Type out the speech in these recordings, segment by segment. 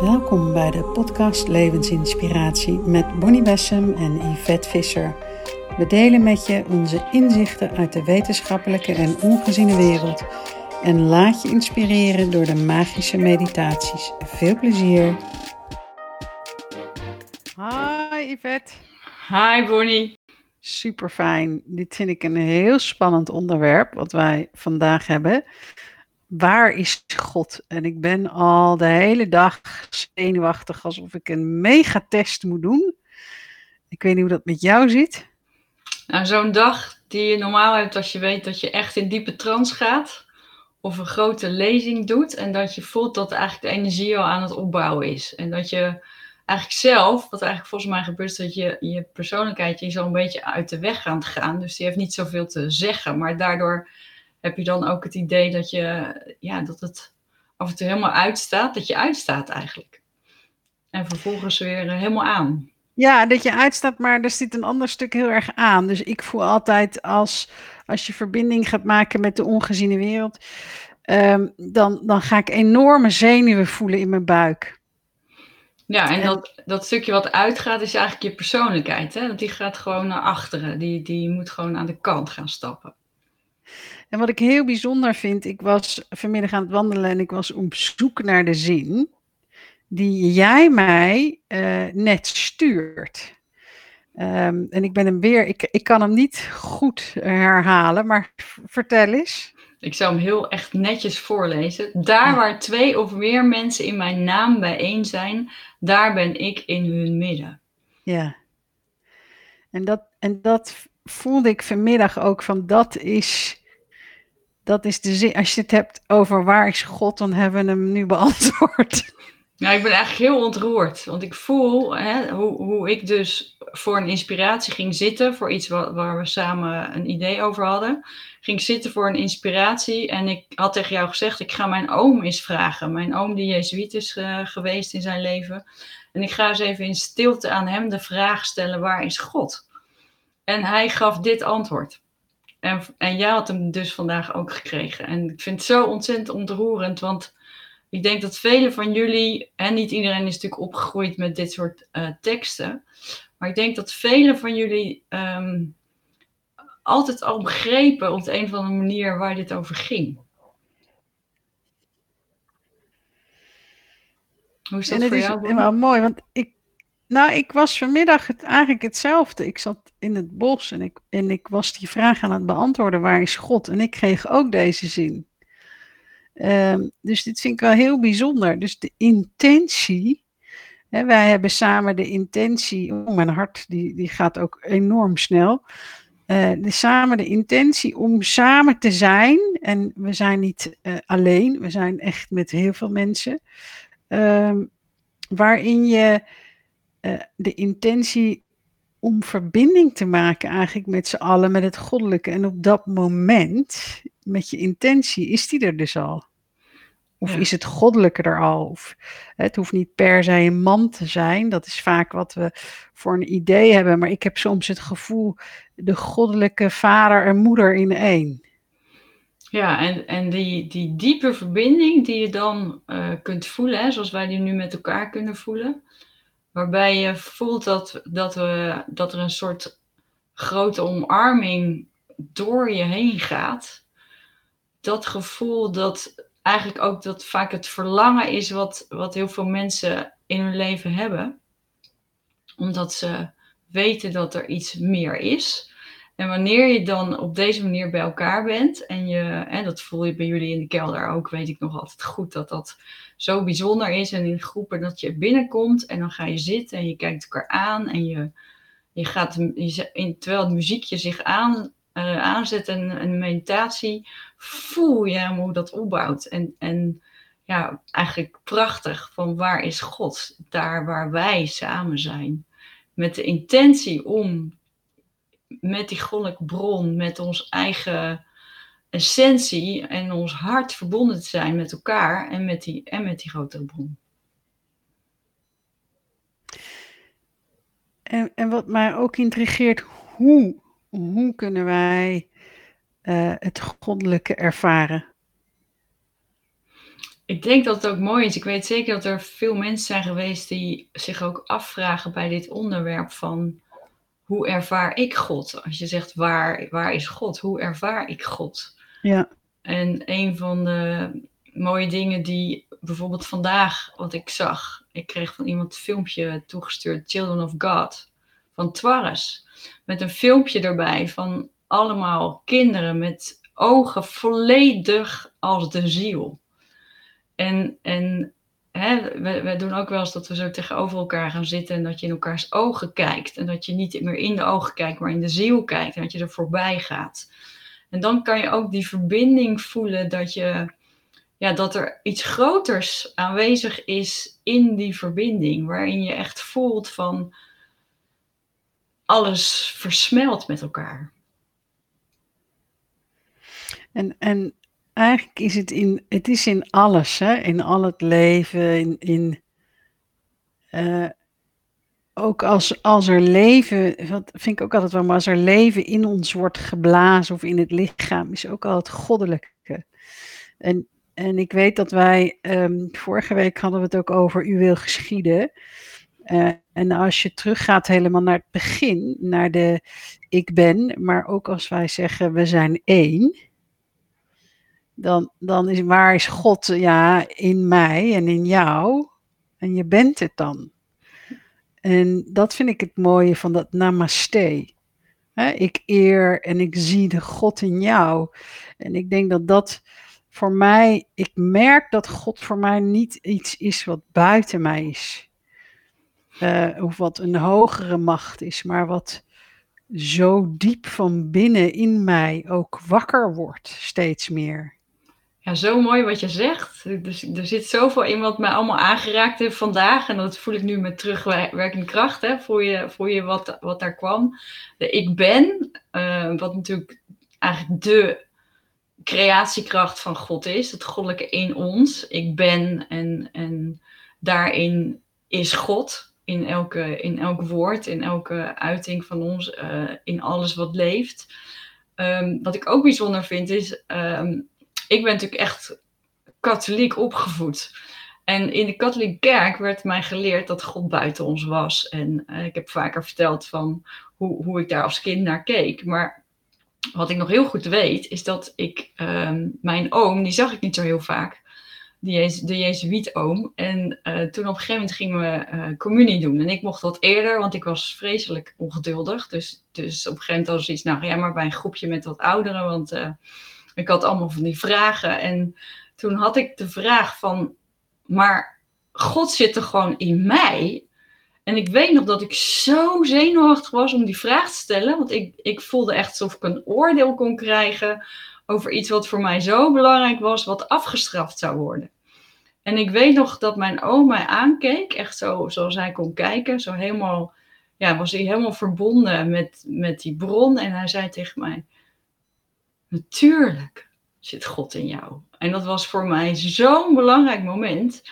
Welkom bij de podcast Levensinspiratie met Bonnie Bessem en Yvette Visser. We delen met je onze inzichten uit de wetenschappelijke en ongeziene wereld en laat je inspireren door de magische meditaties. Veel plezier! Hi Yvette. Hi Bonnie. Super fijn. Dit vind ik een heel spannend onderwerp wat wij vandaag hebben waar is God? En ik ben al de hele dag zenuwachtig alsof ik een megatest moet doen. Ik weet niet hoe dat met jou zit. Nou, zo'n dag die je normaal hebt als je weet dat je echt in diepe trance gaat. Of een grote lezing doet. En dat je voelt dat eigenlijk de energie al aan het opbouwen is. En dat je eigenlijk zelf, wat eigenlijk volgens mij gebeurt, is dat je, je persoonlijkheid je zo een beetje uit de weg gaat gaan. Dus die heeft niet zoveel te zeggen. Maar daardoor heb je dan ook het idee dat, je, ja, dat het af en toe helemaal uitstaat, dat je uitstaat eigenlijk. En vervolgens weer eh, helemaal aan. Ja, dat je uitstaat, maar er zit een ander stuk heel erg aan. Dus ik voel altijd als, als je verbinding gaat maken met de ongeziene wereld, um, dan, dan ga ik enorme zenuwen voelen in mijn buik. Ja, en dat, dat stukje wat uitgaat is eigenlijk je persoonlijkheid. Hè? Want die gaat gewoon naar achteren. Die, die moet gewoon aan de kant gaan stappen. En wat ik heel bijzonder vind, ik was vanmiddag aan het wandelen en ik was op zoek naar de zin die jij mij uh, net stuurt. Um, en ik ben hem weer, ik, ik kan hem niet goed herhalen, maar vertel eens. Ik zou hem heel echt netjes voorlezen. Daar waar twee of meer mensen in mijn naam bijeen zijn, daar ben ik in hun midden. Ja. En dat, en dat voelde ik vanmiddag ook van dat is dat is de zin. Als je het hebt over waar is God, dan hebben we hem nu beantwoord. Ja, ik ben eigenlijk heel ontroerd. Want ik voel hè, hoe, hoe ik dus voor een inspiratie ging zitten. Voor iets waar, waar we samen een idee over hadden. Ging zitten voor een inspiratie. En ik had tegen jou gezegd, ik ga mijn oom eens vragen. Mijn oom die jezuïet is uh, geweest in zijn leven. En ik ga eens even in stilte aan hem de vraag stellen, waar is God? En hij gaf dit antwoord. En, en jij had hem dus vandaag ook gekregen. En ik vind het zo ontzettend ontroerend, want ik denk dat velen van jullie, en niet iedereen is natuurlijk opgegroeid met dit soort uh, teksten, maar ik denk dat velen van jullie um, altijd al begrepen op de een of andere manier waar dit over ging. Hoe is dat en voor jou? Het is helemaal mooi, want ik, nou, ik was vanmiddag het, eigenlijk hetzelfde. Ik zat in het bos en ik, en ik was die vraag aan het beantwoorden: waar is God? En ik kreeg ook deze zin. Um, dus dit vind ik wel heel bijzonder. Dus de intentie. Hè, wij hebben samen de intentie. Oh, mijn hart die, die gaat ook enorm snel. Uh, de, samen de intentie om samen te zijn. En we zijn niet uh, alleen, we zijn echt met heel veel mensen. Um, waarin je uh, de intentie om verbinding te maken eigenlijk met z'n allen, met het goddelijke. En op dat moment, met je intentie, is die er dus al. Of is het goddelijke er al? Of, het hoeft niet per se een man te zijn. Dat is vaak wat we voor een idee hebben. Maar ik heb soms het gevoel, de goddelijke vader en moeder in één. Ja, en, en die, die diepe verbinding die je dan uh, kunt voelen, hè, zoals wij die nu met elkaar kunnen voelen. Waarbij je voelt dat, dat, we, dat er een soort grote omarming door je heen gaat. Dat gevoel dat eigenlijk ook dat vaak het verlangen is wat, wat heel veel mensen in hun leven hebben. Omdat ze weten dat er iets meer is. En wanneer je dan op deze manier bij elkaar bent, en, je, dat voel je bij jullie in de kelder ook, weet ik nog altijd goed dat dat zo bijzonder is. En in groepen dat je binnenkomt en dan ga je zitten en je kijkt elkaar aan en je, je gaat, je, terwijl het muziekje zich aan, uh, aanzet en een meditatie, voel je hoe dat opbouwt. En, en ja, eigenlijk prachtig van waar is God? Daar waar wij samen zijn. Met de intentie om met die goddelijke bron, met ons eigen essentie en ons hart verbonden te zijn met elkaar en met die, en met die grotere bron. En, en wat mij ook intrigeert, hoe, hoe kunnen wij uh, het goddelijke ervaren? ik denk dat het ook mooi is. Ik weet zeker dat er veel mensen zijn geweest die zich ook afvragen bij dit onderwerp van hoe ervaar ik God? Als je zegt waar, waar is God? Hoe ervaar ik God? Ja. En een van de mooie dingen die bijvoorbeeld vandaag, wat ik zag, ik kreeg van iemand een filmpje toegestuurd, Children of God, van Twares. Met een filmpje erbij van allemaal kinderen met ogen volledig als de ziel. En, en we doen ook wel eens dat we zo tegenover elkaar gaan zitten en dat je in elkaars ogen kijkt. En dat je niet meer in de ogen kijkt, maar in de ziel kijkt en dat je er voorbij gaat. En dan kan je ook die verbinding voelen dat, je, ja, dat er iets groters aanwezig is in die verbinding. Waarin je echt voelt van alles versmelt met elkaar. En, en eigenlijk is het in, het is in alles, hè? in al het leven, in, in uh, ook als, als er leven, wat vind ik ook altijd wel, maar als er leven in ons wordt geblazen of in het lichaam, is ook al het goddelijke. En, en ik weet dat wij, um, vorige week hadden we het ook over U wil geschieden. Uh, en als je teruggaat helemaal naar het begin, naar de ik ben, maar ook als wij zeggen we zijn één, dan, dan is waar is God ja in mij en in jou en je bent het dan. En dat vind ik het mooie van dat namaste. ik eer en ik zie de God in jou. En ik denk dat dat voor mij, ik merk dat God voor mij niet iets is wat buiten mij is. Uh, of wat een hogere macht is, maar wat zo diep van binnen in mij ook wakker wordt, steeds meer. Ja, zo mooi wat je zegt. Dus, er zit zoveel in wat mij allemaal aangeraakt heeft vandaag. En dat voel ik nu met terugwerkende kracht. Hè, voor, je, voor je wat, wat daar kwam. De ik ben, uh, wat natuurlijk eigenlijk de creatiekracht van God is. Het goddelijke in ons. Ik ben en, en daarin is God. In, elke, in elk woord, in elke uiting van ons, uh, in alles wat leeft. Um, wat ik ook bijzonder vind is... Um, ik ben natuurlijk echt katholiek opgevoed. En in de katholieke kerk werd mij geleerd dat God buiten ons was. En uh, ik heb vaker verteld van hoe, hoe ik daar als kind naar keek. Maar wat ik nog heel goed weet, is dat ik um, mijn oom, die zag ik niet zo heel vaak. Die, de Jezuïet-oom. En uh, toen op een gegeven moment gingen we uh, communie doen. En ik mocht dat eerder, want ik was vreselijk ongeduldig. Dus, dus op een gegeven moment was iets, nou ja, maar bij een groepje met wat ouderen. Want ik had allemaal van die vragen. En toen had ik de vraag van, maar God zit er gewoon in mij. En ik weet nog dat ik zo zenuwachtig was om die vraag te stellen. Want ik, ik voelde echt alsof ik een oordeel kon krijgen over iets wat voor mij zo belangrijk was, wat afgestraft zou worden. En ik weet nog dat mijn oom mij aankeek, echt zo zoals hij kon kijken. Zo helemaal, ja, was hij helemaal verbonden met, met die bron. En hij zei tegen mij, Natuurlijk zit God in jou. En dat was voor mij zo'n belangrijk moment.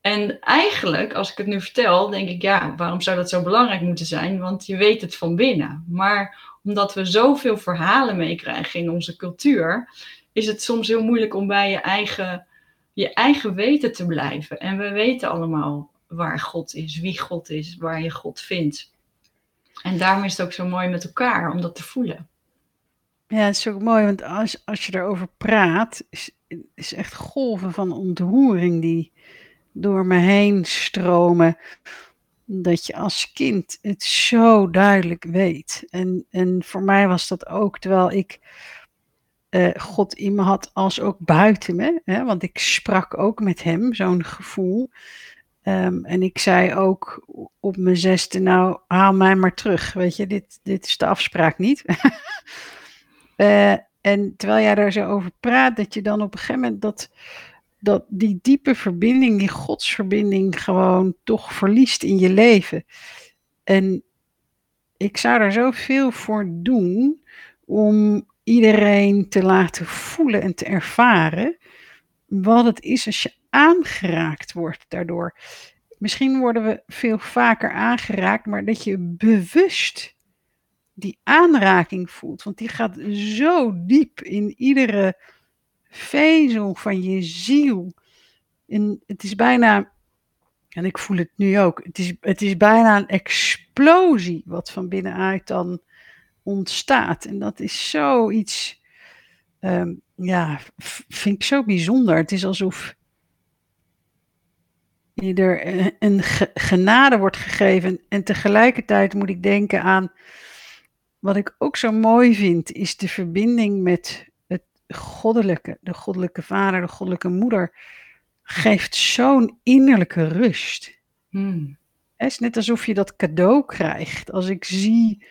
En eigenlijk, als ik het nu vertel, denk ik, ja, waarom zou dat zo belangrijk moeten zijn? Want je weet het van binnen. Maar omdat we zoveel verhalen meekrijgen in onze cultuur, is het soms heel moeilijk om bij je eigen, je eigen weten te blijven. En we weten allemaal waar God is, wie God is, waar je God vindt. En daarom is het ook zo mooi met elkaar om dat te voelen. Ja, het is ook mooi, want als, als je erover praat, is, is echt golven van ontroering die door me heen stromen. Dat je als kind het zo duidelijk weet. En, en voor mij was dat ook, terwijl ik uh, God in me had als ook buiten me. Hè, want ik sprak ook met hem, zo'n gevoel. Um, en ik zei ook op mijn zesde, nou haal mij maar terug. Weet je, dit, dit is de afspraak niet. Uh, en terwijl jij daar zo over praat, dat je dan op een gegeven moment dat, dat die diepe verbinding, die godsverbinding, gewoon toch verliest in je leven. En ik zou daar zoveel voor doen om iedereen te laten voelen en te ervaren wat het is als je aangeraakt wordt daardoor. Misschien worden we veel vaker aangeraakt, maar dat je bewust die aanraking voelt. Want die gaat zo diep in iedere vezel van je ziel. in, het is bijna, en ik voel het nu ook, het is, het is bijna een explosie wat van binnenuit dan ontstaat. En dat is zoiets, um, ja, vind ik zo bijzonder. Het is alsof je er een genade wordt gegeven. En tegelijkertijd moet ik denken aan, wat ik ook zo mooi vind, is de verbinding met het goddelijke. De goddelijke vader, de goddelijke moeder geeft zo'n innerlijke rust. Hmm. Het is net alsof je dat cadeau krijgt. Als ik zie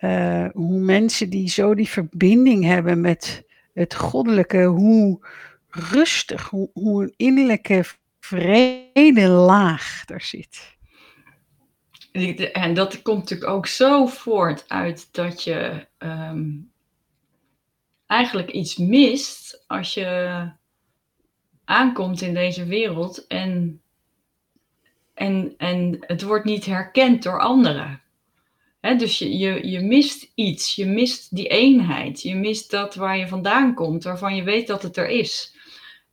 uh, hoe mensen die zo die verbinding hebben met het goddelijke, hoe rustig, hoe, hoe een innerlijke vrede laag er zit. En dat komt natuurlijk ook zo voort uit dat je um, eigenlijk iets mist als je aankomt in deze wereld en, en, en het wordt niet herkend door anderen. Dus je, je, je mist iets, je mist die eenheid, je mist dat waar je vandaan komt, waarvan je weet dat het er is.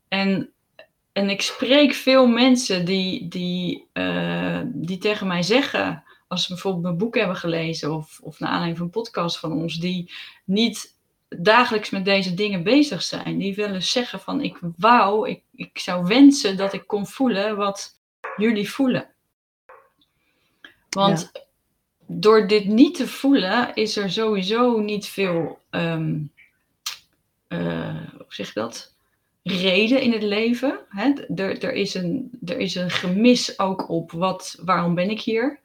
En, en ik spreek veel mensen die, die, uh, die tegen mij zeggen, als ze bijvoorbeeld mijn boek hebben gelezen of, of naar aanleiding van een podcast van ons, die niet dagelijks met deze dingen bezig zijn. Die willen zeggen van ik wou, ik, ik zou wensen dat ik kon voelen wat jullie voelen. Want door dit niet te voelen is er sowieso niet veel, um, uh, hoe zeg je dat? Reden in het leven. Hè? Er, er, is een, er is een gemis ook op wat, waarom ben ik hier?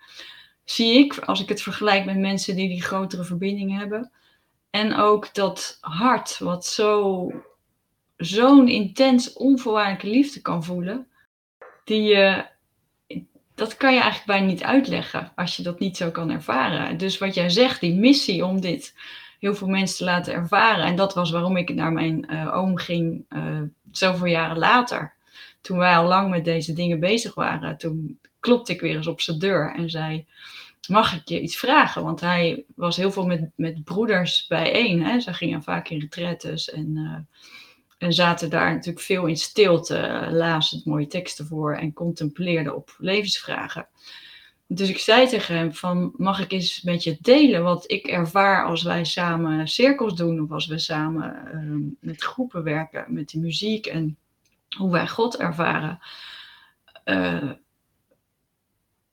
Zie ik, als ik het vergelijk met mensen die die grotere verbinding hebben. En ook dat hart, wat zo, zo'n intens onvoorwaardelijke liefde kan voelen, die je, dat kan je eigenlijk bijna niet uitleggen als je dat niet zo kan ervaren. Dus wat jij zegt, die missie om dit heel veel mensen te laten ervaren. En dat was waarom ik naar mijn uh, oom ging, uh, zoveel jaren later. Toen wij al lang met deze dingen bezig waren, toen klopte ik weer eens op zijn deur en zei: mag ik je iets vragen? Want hij was heel veel met, met broeders bijeen. Hè? Ze gingen vaak in retretes en, uh, en zaten daar natuurlijk veel in stilte, lazen mooie teksten voor en contempleerden op levensvragen. Dus ik zei tegen hem van, mag ik eens met je delen wat ik ervaar als wij samen cirkels doen of als we samen uh, met groepen werken, met de muziek en hoe wij God ervaren. Uh,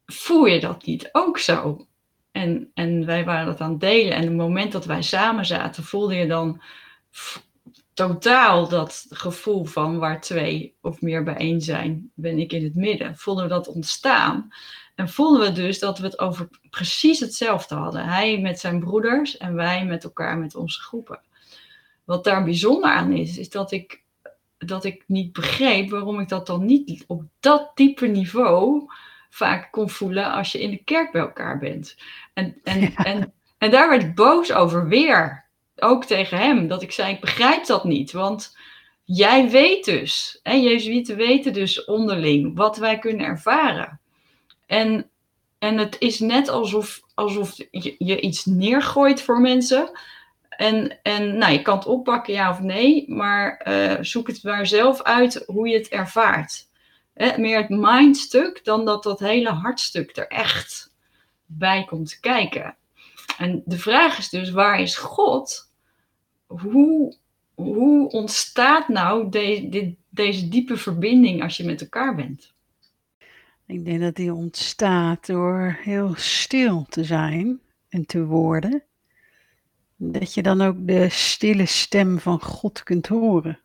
voel je dat niet ook zo? En, en wij waren dat aan het delen. En het moment dat wij samen zaten, voelde je dan totaal dat gevoel van waar twee of meer bijeen zijn, ben ik in het midden. Voelden we dat ontstaan. En voelden we dus dat we het over precies hetzelfde hadden. Hij met zijn broeders en wij met elkaar met onze groepen. Wat daar bijzonder aan is, is dat ik, dat ik niet begreep waarom ik dat dan niet op dat diepe niveau vaak kon voelen als je in de kerk bij elkaar bent. En, en, en, en daar werd ik boos over weer. Ook tegen hem. Dat ik zei, ik begrijp dat niet. Want jij weet dus, hè, Jezuïeten weten dus onderling wat wij kunnen ervaren. En, en het is net alsof, alsof je, je iets neergooit voor mensen. En, en nou, je kan het oppakken, ja of nee, maar uh, zoek het maar zelf uit hoe je het ervaart meer het mindstuk dan dat dat hele hartstuk er echt bij komt kijken. En de vraag is dus, waar is God? Hoe, hoe ontstaat nou deze diepe verbinding als je met elkaar bent? Ik denk dat die ontstaat door heel stil te zijn en te worden. Dat je dan ook de stille stem van God kunt horen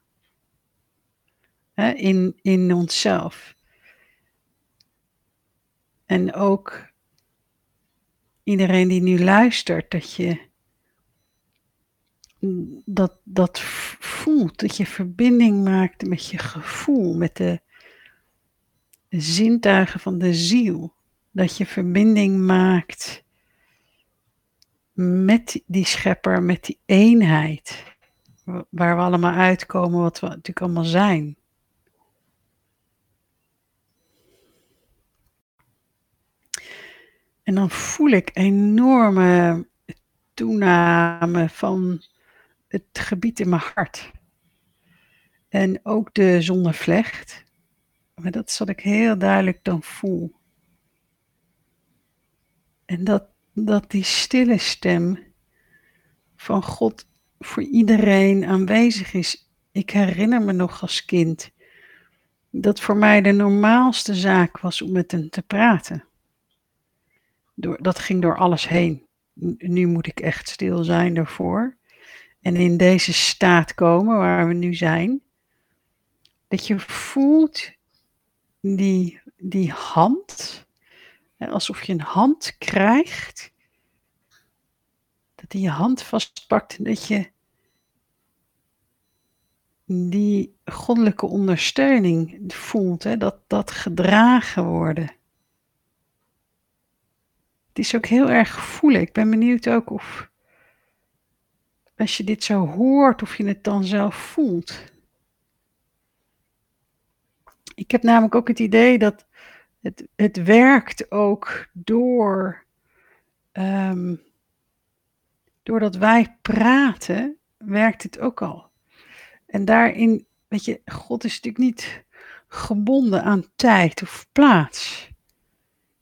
in, in onszelf. En ook iedereen die nu luistert, dat je dat, dat voelt, dat je verbinding maakt met je gevoel, met de, zintuigen van de ziel. Dat je verbinding maakt met die schepper, met die eenheid, waar we allemaal uitkomen, wat we natuurlijk allemaal zijn. En dan voel ik enorme toename van het gebied in mijn hart. En ook de zonnevlecht. Maar dat is wat ik heel duidelijk dan voel. En dat, dat die stille stem van God voor iedereen aanwezig is. Ik herinner me nog als kind dat voor mij de normaalste zaak was om met hem te praten. Door, dat ging door alles heen. Nu moet ik echt stil zijn daarvoor. En in deze staat komen waar we nu zijn. Dat je voelt die, die hand, alsof je een hand krijgt, dat hij je hand vastpakt en dat je die goddelijke ondersteuning voelt, hè, dat, dat gedragen worden. Het is ook heel erg gevoelig. Ik ben benieuwd ook of, als je dit zo hoort, of je het dan zelf voelt. Ik heb namelijk ook het idee dat het, het werkt ook door, um, doordat wij praten, werkt het ook al. En daarin, weet je, God is natuurlijk niet gebonden aan tijd of plaats.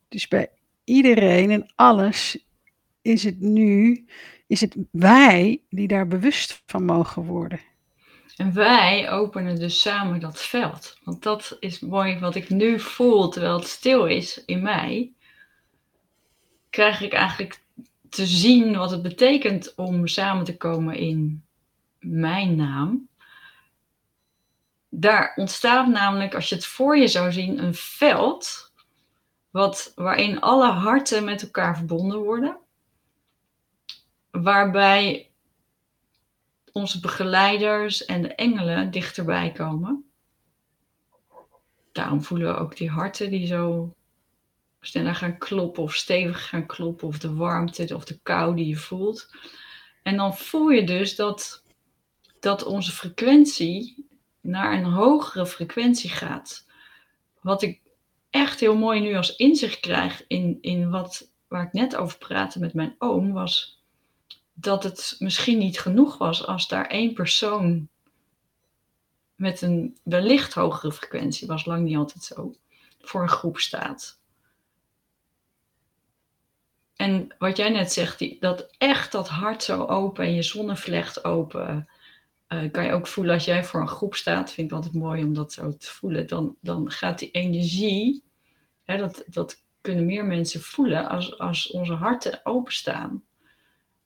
Dus bij iedereen en alles is het nu, is het wij die daar bewust van mogen worden. En wij openen dus samen dat veld. Want dat is mooi wat ik nu voel terwijl het stil is in mij. Krijg ik eigenlijk te zien wat het betekent om samen te komen in mijn naam. Daar ontstaat namelijk, als je het voor je zou zien, een veld wat, waarin alle harten met elkaar verbonden worden. Waarbij onze begeleiders en de engelen dichterbij komen. Daarom voelen we ook die harten die zo sneller gaan kloppen of stevig gaan kloppen of de warmte of de kou die je voelt. En dan voel je dus dat, dat onze frequentie naar een hogere frequentie gaat. Wat ik echt heel mooi nu als inzicht krijg in, in wat, waar ik net over praatte met mijn oom, was dat het misschien niet genoeg was als daar één persoon met een wellicht hogere frequentie, was lang niet altijd zo, voor een groep staat. En wat jij net zegt, die, dat echt dat hart zo open en je zonnevlecht open, uh, kan je ook voelen als jij voor een groep staat. Vind ik altijd mooi om dat zo te voelen. Dan, dan gaat die energie, hè, dat, dat kunnen meer mensen voelen als, als onze harten openstaan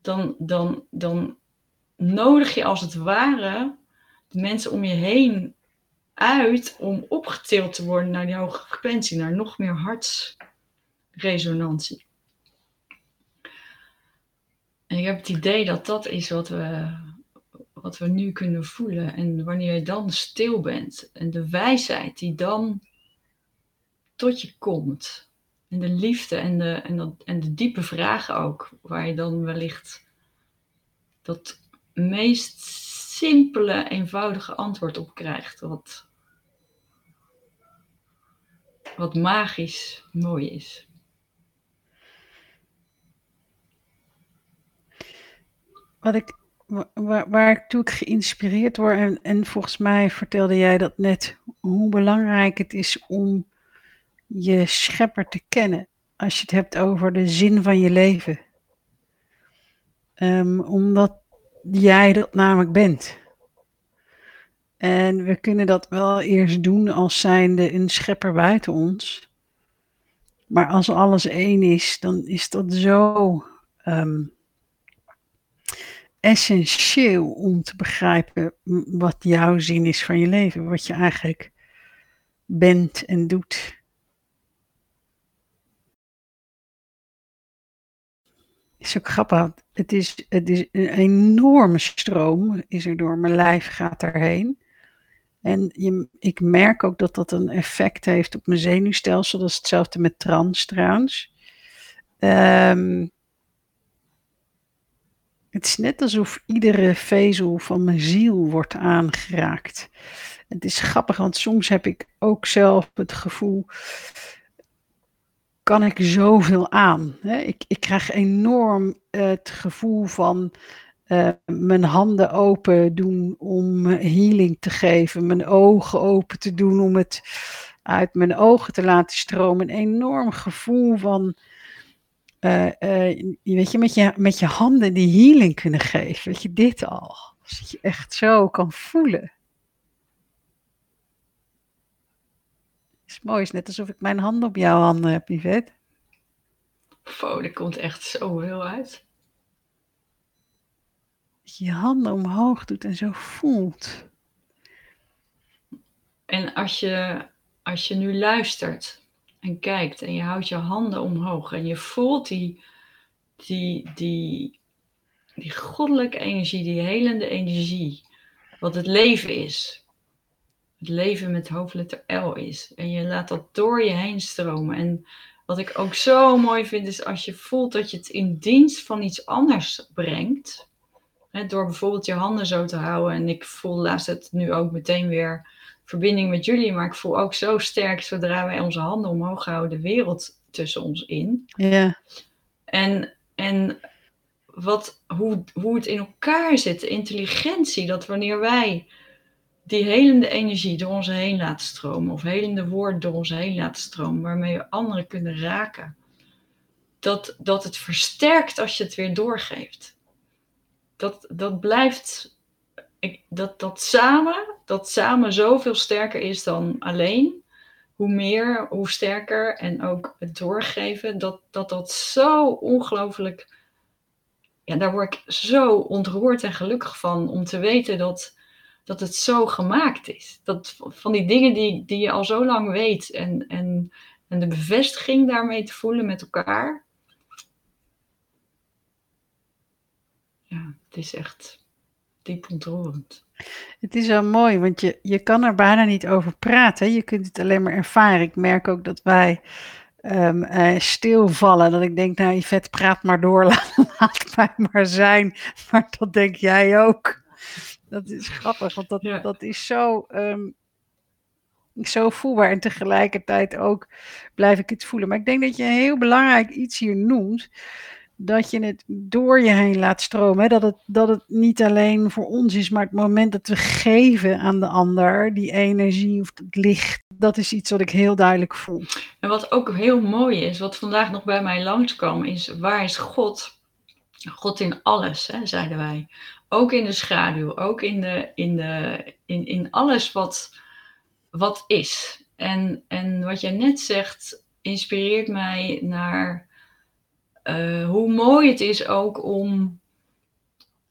dan, dan, dan nodig je als het ware de mensen om je heen uit om opgetild te worden naar die hoge frequentie, naar nog meer hartsresonantie. En ik heb het idee dat dat is wat we, wat we nu kunnen voelen. En wanneer je dan stil bent en de wijsheid die dan tot je komt, en de liefde en de, en, dat, en de diepe vragen ook, waar je dan wellicht dat meest simpele, eenvoudige antwoord op krijgt. Wat, wat magisch mooi is. Wat ik, waar, waar ik geïnspireerd word, en, en volgens mij vertelde jij dat net, hoe belangrijk het is om je schepper te kennen. Als je het hebt over de zin van je leven. Um, omdat jij dat namelijk bent. En we kunnen dat wel eerst doen als zijnde een schepper buiten ons. Maar als alles één is, dan is dat zo um, essentieel om te begrijpen wat jouw zin is van je leven. Wat je eigenlijk bent en doet. Is ook grappig. Het is, het is een enorme stroom, is er door mijn lijf, gaat erheen. En je, ik merk ook dat dat een effect heeft op mijn zenuwstelsel. Dat is hetzelfde met trans trouwens. Um, het is net alsof iedere vezel van mijn ziel wordt aangeraakt. Het is grappig, want soms heb ik ook zelf het gevoel kan ik zoveel aan. Hè? Ik, ik krijg enorm het gevoel van uh, mijn handen open doen om healing te geven, mijn ogen open te doen om het uit mijn ogen te laten stromen. Een enorm gevoel van, uh, weet je met, je, met je handen die healing kunnen geven. Weet je, dit al. Dat je echt zo kan voelen. Is mooi, is net alsof ik mijn handen op jouw handen heb, Yvette. Wow, er komt echt zoveel uit. Dat je je handen omhoog doet en zo voelt. En als je, als je nu luistert en kijkt en je houdt je handen omhoog en je voelt die, die, die, die goddelijke energie, die helende energie, wat het leven is. Het leven met hoofdletter L is. En je laat dat door je heen stromen. En wat ik ook zo mooi vind, is als je voelt dat je het in dienst van iets anders brengt. Hè, door bijvoorbeeld je handen zo te houden. En ik voel laatst het nu ook meteen weer verbinding met jullie. Maar ik voel ook zo sterk, zodra wij onze handen omhoog houden, de wereld tussen ons in. Ja. En, en wat, hoe, hoe het in elkaar zit, de intelligentie, dat wanneer wij die helende energie door ons heen laten stromen, of helende woord door ons heen laten stromen, waarmee we anderen kunnen raken, dat, dat het versterkt als je het weer doorgeeft. Dat, dat blijft, ik, dat, dat samen, dat samen zoveel sterker is dan alleen. Hoe meer, hoe sterker en ook het doorgeven, dat dat, dat zo ongelooflijk, ja, daar word ik zo ontroerd en gelukkig van om te weten dat dat het zo gemaakt is. Dat van die dingen die, die je al zo lang weet en, en, en de bevestiging daarmee te voelen met elkaar. Ja, het is echt diep ontroerend. Het is zo mooi, want je, je kan er bijna niet over praten. Je kunt het alleen maar ervaren. Ik merk ook dat wij um, uh, stilvallen. Dat ik denk, nou vet, praat maar door, laat mij maar zijn. Maar dat denk jij ook. Dat is grappig, want dat, dat is zo, um, zo voelbaar. En tegelijkertijd ook blijf ik het voelen. Maar ik denk dat je een heel belangrijk iets hier noemt. Dat je het door je heen laat stromen. Hè? Dat, het, dat het niet alleen voor ons is, maar het moment dat we geven aan de ander, die energie of het licht, dat is iets wat ik heel duidelijk voel. En wat ook heel mooi is, wat vandaag nog bij mij langskwam, is waar is God? God in alles, hè, zeiden wij. Ook in de schaduw, ook in, de, in, de, in, in alles wat, wat is. En, en wat jij net zegt, inspireert mij naar uh, hoe mooi het is ook om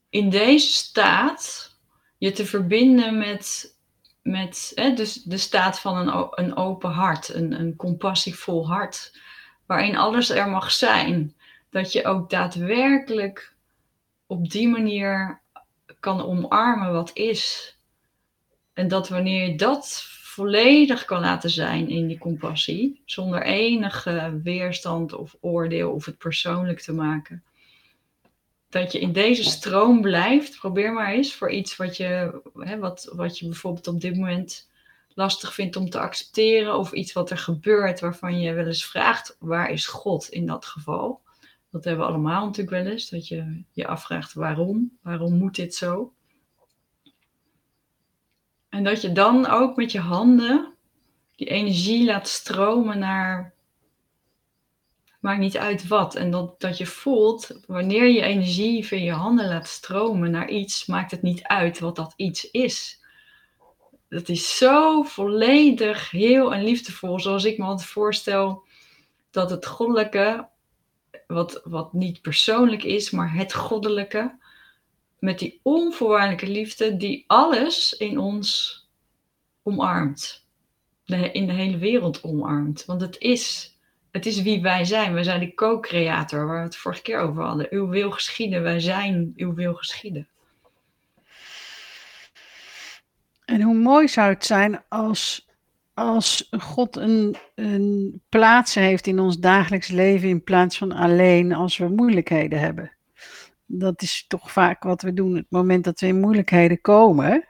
in deze staat je te verbinden met, met hè, dus de staat van een, een open hart, een, een compassievol hart, waarin alles er mag zijn. Dat je ook daadwerkelijk op die manier kan omarmen wat is. En dat wanneer je dat volledig kan laten zijn in die compassie, zonder enige weerstand of oordeel of het persoonlijk te maken, dat je in deze stroom blijft. Probeer maar eens voor iets wat je, hè, wat, wat je bijvoorbeeld op dit moment lastig vindt om te accepteren, of iets wat er gebeurt waarvan je wel eens vraagt: waar is God in dat geval? Dat hebben we allemaal natuurlijk wel eens, dat je je afvraagt waarom, waarom moet dit zo? En dat je dan ook met je handen die energie laat stromen naar, maakt niet uit wat. En dat, dat je voelt, wanneer je energie via je handen laat stromen naar iets, maakt het niet uit wat dat iets is. Dat is zo volledig heel en liefdevol, zoals ik me altijd voorstel dat het goddelijke wat, wat niet persoonlijk is, maar het goddelijke. Met die onvoorwaardelijke liefde die alles in ons omarmt. In de hele wereld omarmt. Want het is, het is wie wij zijn. We zijn de co-creator waar we het vorige keer over hadden. Uw wil geschieden, wij zijn uw wil geschieden. En hoe mooi zou het zijn als als God een, een plaats heeft in ons dagelijks leven in plaats van alleen als we moeilijkheden hebben. Dat is toch vaak wat we doen. Het moment dat we in moeilijkheden komen,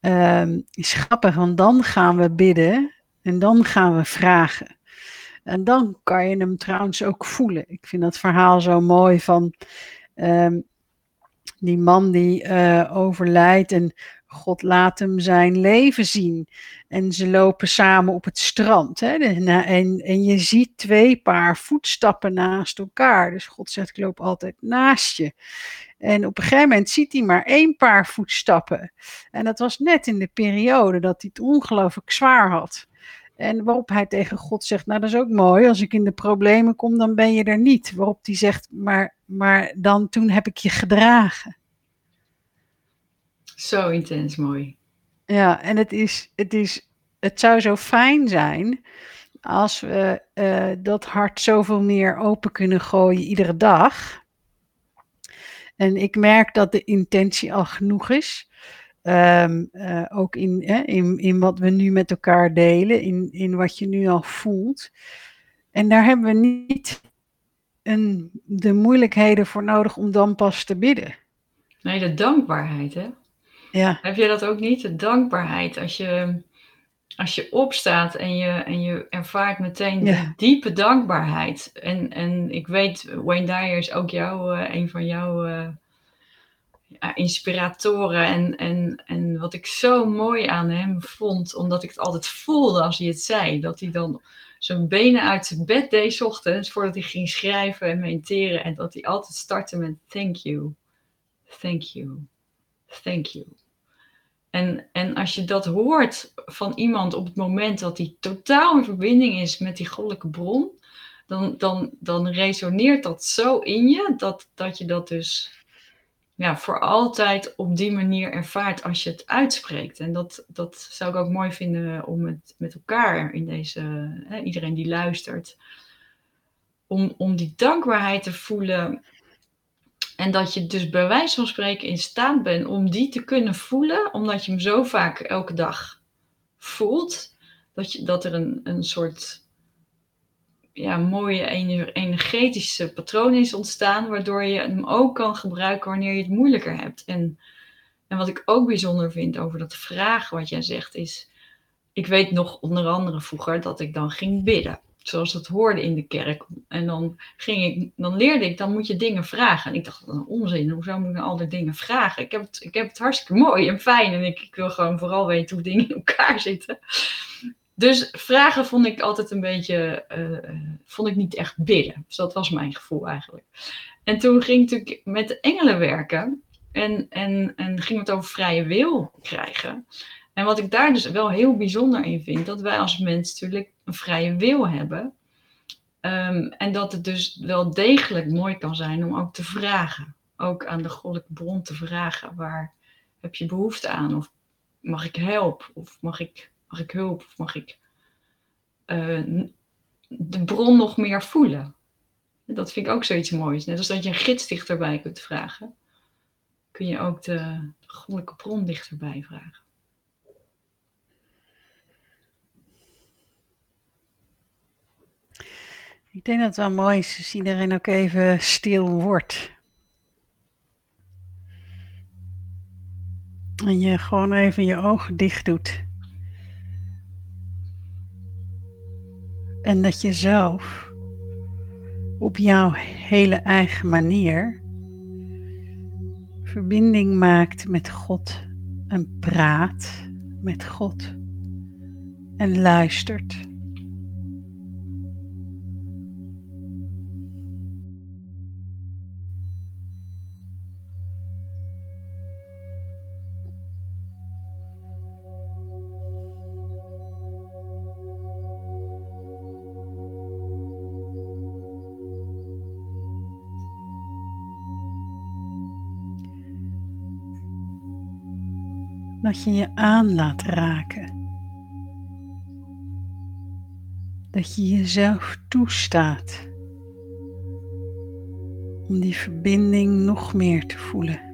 um, is grappig, dan gaan we bidden en dan gaan we vragen. En dan kan je hem trouwens ook voelen. Ik vind dat verhaal zo mooi van um, die man die uh, overlijdt en God laat hem zijn leven zien. En ze lopen samen op het strand. Hè? En, en je ziet twee paar voetstappen naast elkaar. Dus God zegt, ik loop altijd naast je. En op een gegeven moment ziet hij maar één paar voetstappen. En dat was net in de periode dat hij het ongelooflijk zwaar had. En waarop hij tegen God zegt, nou dat is ook mooi, als ik in de problemen kom, dan ben je er niet. Waarop hij zegt, maar, maar dan toen heb ik je gedragen. Zo intens mooi. Ja, en het, is, het, is, het zou zo fijn zijn als we uh, dat hart zoveel meer open kunnen gooien iedere dag. En ik merk dat de intentie al genoeg is. Um, uh, ook in, hè, in, in wat we nu met elkaar delen, in, in wat je nu al voelt. En daar hebben we niet een, de moeilijkheden voor nodig om dan pas te bidden. Nee, de dankbaarheid, hè? Ja. Heb je dat ook niet? De dankbaarheid. Als je, als je opstaat en je, en je ervaart meteen Ja. diepe dankbaarheid. En, en ik weet, Wayne Dyer is ook jou, eh, een van jouw eh, inspiratoren. En, en, en wat ik zo mooi aan hem vond, omdat ik het altijd voelde als hij het zei, dat hij dan zijn benen uit zijn bed deed ochtends voordat hij ging schrijven en mediteren. En dat hij altijd startte met thank you, thank you, thank you. En, en als je dat hoort van iemand op het moment dat hij totaal in verbinding is met die goddelijke bron, dan, dan, dan resoneert dat zo in je dat, dat je dat dus ja, voor altijd op die manier ervaart als je het uitspreekt. En dat, dat zou ik ook mooi vinden om het met elkaar in deze, hè, iedereen die luistert, om, om die dankbaarheid te voelen. En dat je dus bij wijze van spreken in staat bent om die te kunnen voelen, omdat je hem zo vaak elke dag voelt, dat, je, dat er een, een soort ja, mooie ener- energetische patroon is ontstaan, waardoor je hem ook kan gebruiken wanneer je het moeilijker hebt. En, en wat ik ook bijzonder vind over dat vragen wat jij zegt, is, ik weet nog onder andere vroeger dat ik dan ging bidden, zoals het hoorde in de kerk. En dan, ging ik, dan leerde ik, dan moet je dingen vragen. En ik dacht, wat een onzin, hoezo moet ik nou al die dingen vragen? Ik heb het, ik heb het hartstikke mooi en fijn en ik, ik wil gewoon vooral weten hoe dingen in elkaar zitten. Dus vragen vond ik altijd een beetje, eh, vond ik niet echt bidden. Dus dat was mijn gevoel eigenlijk. En toen ging ik natuurlijk met de engelen werken en, en, en ging het over vrije wil krijgen. En wat ik daar dus wel heel bijzonder in vind, dat wij als mens natuurlijk een vrije wil hebben. Ehm, en dat het dus wel degelijk mooi kan zijn om ook te vragen. Ook aan de goddelijke bron te vragen. Waar heb je behoefte aan? Of mag ik help? Of mag ik mag ik hulp of mag ik uh, de bron nog meer voelen? Dat vind ik ook zoiets moois. Net als dat je een gids dichterbij kunt vragen, kun je ook de goddelijke bron dichterbij vragen. Ik denk dat het wel mooi is als iedereen ook even stil wordt. En je gewoon even je ogen dicht doet. En dat je zelf op jouw hele eigen manier verbinding maakt met God en praat met God en luistert. Dat je je aan laat raken. Dat je jezelf toestaat om die verbinding nog meer te voelen.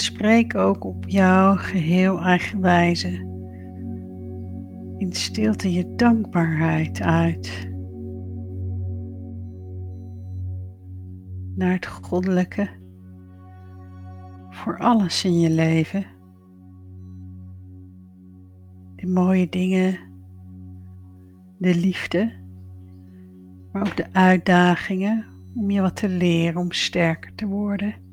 Spreek ook op jouw geheel eigen wijze in stilte je dankbaarheid uit naar het goddelijke voor alles in je leven. De mooie dingen, de liefde, maar ook de uitdagingen om je wat te leren, om sterker te worden.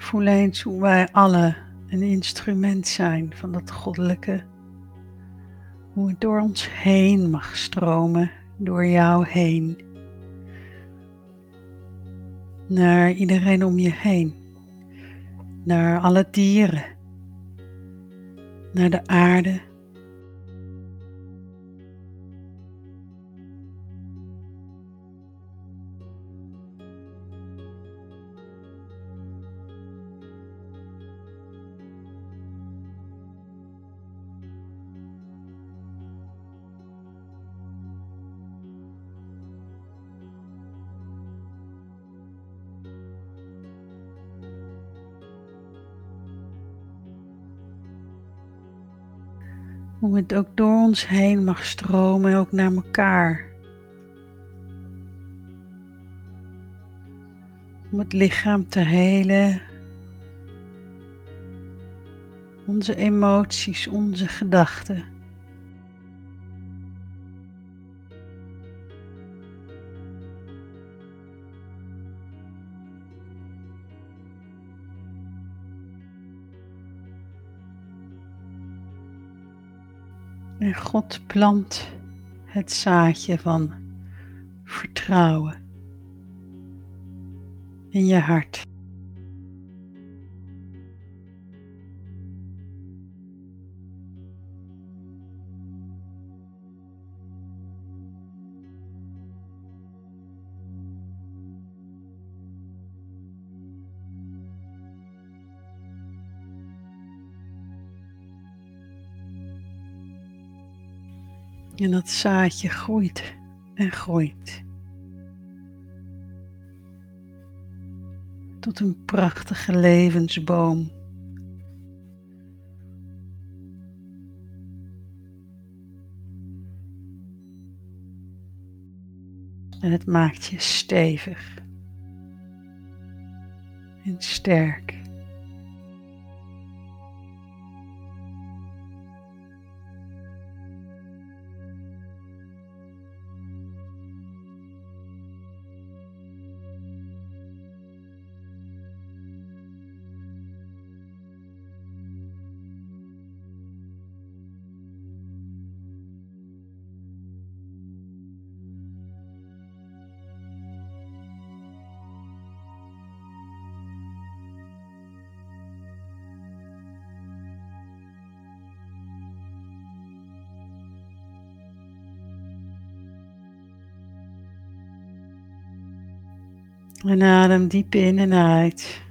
Voel eens hoe wij alle een instrument zijn van dat goddelijke. Hoe het door ons heen mag stromen, door jou heen. Naar iedereen om je heen. Naar alle dieren. Naar de aarde Hoe het ook door ons heen mag stromen, ook naar elkaar. Om het lichaam te helen. Onze emoties, onze gedachten. God plant het zaadje van vertrouwen in je hart. En dat zaadje groeit en groeit. Tot een prachtige levensboom. En het maakt je stevig en sterk. En adem diep in en uit.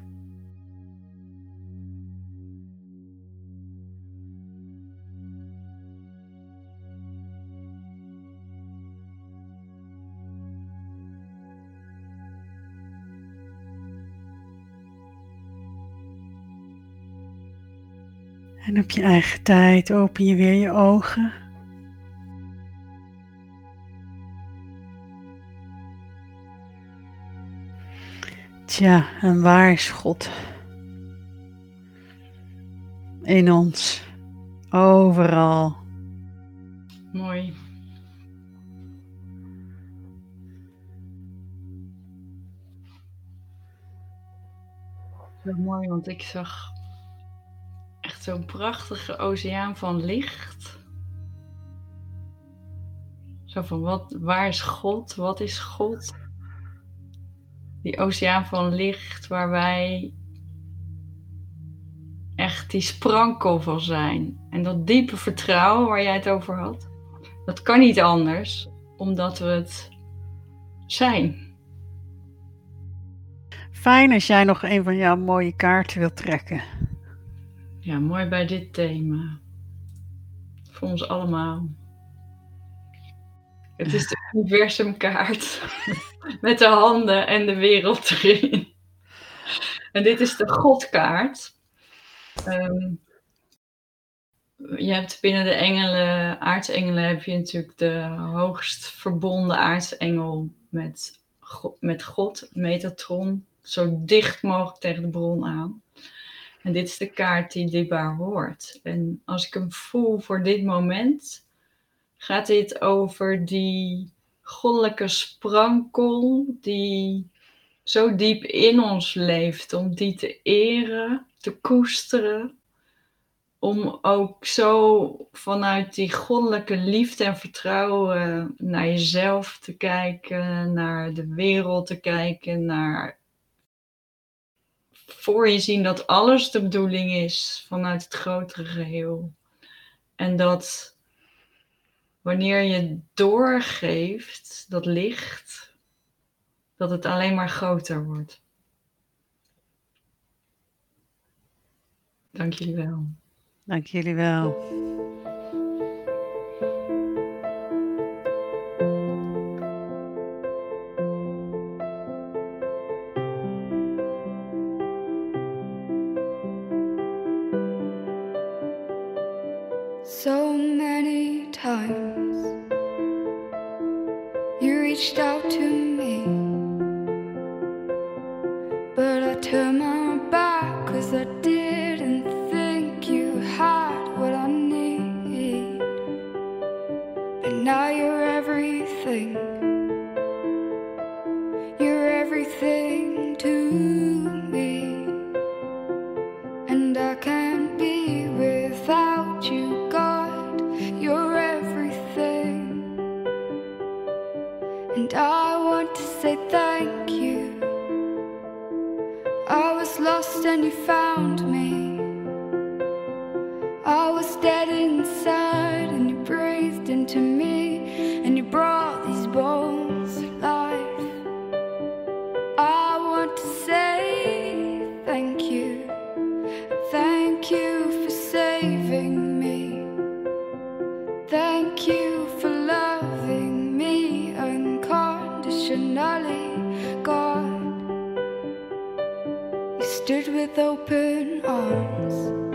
En op je eigen tijd open je weer je ogen. Tja, en waar is God? In ons, overal. Mooi. Zo mooi, want ik zag echt zo'n prachtige oceaan van licht. Zo van, wat, waar is God? Wat is God? Die oceaan van licht waar wij echt die sprankel van zijn. En dat diepe vertrouwen waar jij het over had, dat kan niet anders, omdat we het zijn. Fijn als jij nog een van jouw mooie kaarten wilt trekken. Ja, mooi bij dit thema. Voor ons allemaal. Het is de universumkaart met de handen en de wereld erin. En dit is de Godkaart. Um, je hebt binnen de engelen, aartsengelen, heb je natuurlijk de hoogst verbonden aartsengel met, met God, Metatron, zo dicht mogelijk tegen de bron aan. En dit is de kaart die dichtbaar hoort. En als ik hem voel voor dit moment, gaat dit over die goddelijke sprankel die zo diep in ons leeft, om die te eren, te koesteren, om ook zo vanuit die goddelijke liefde en vertrouwen naar jezelf te kijken, naar de wereld te kijken, naar voor je zien dat alles de bedoeling is vanuit het grotere geheel. En dat wanneer je doorgeeft dat licht, dat het alleen maar groter wordt. Dank jullie wel. Dank jullie wel. and stood with open arms.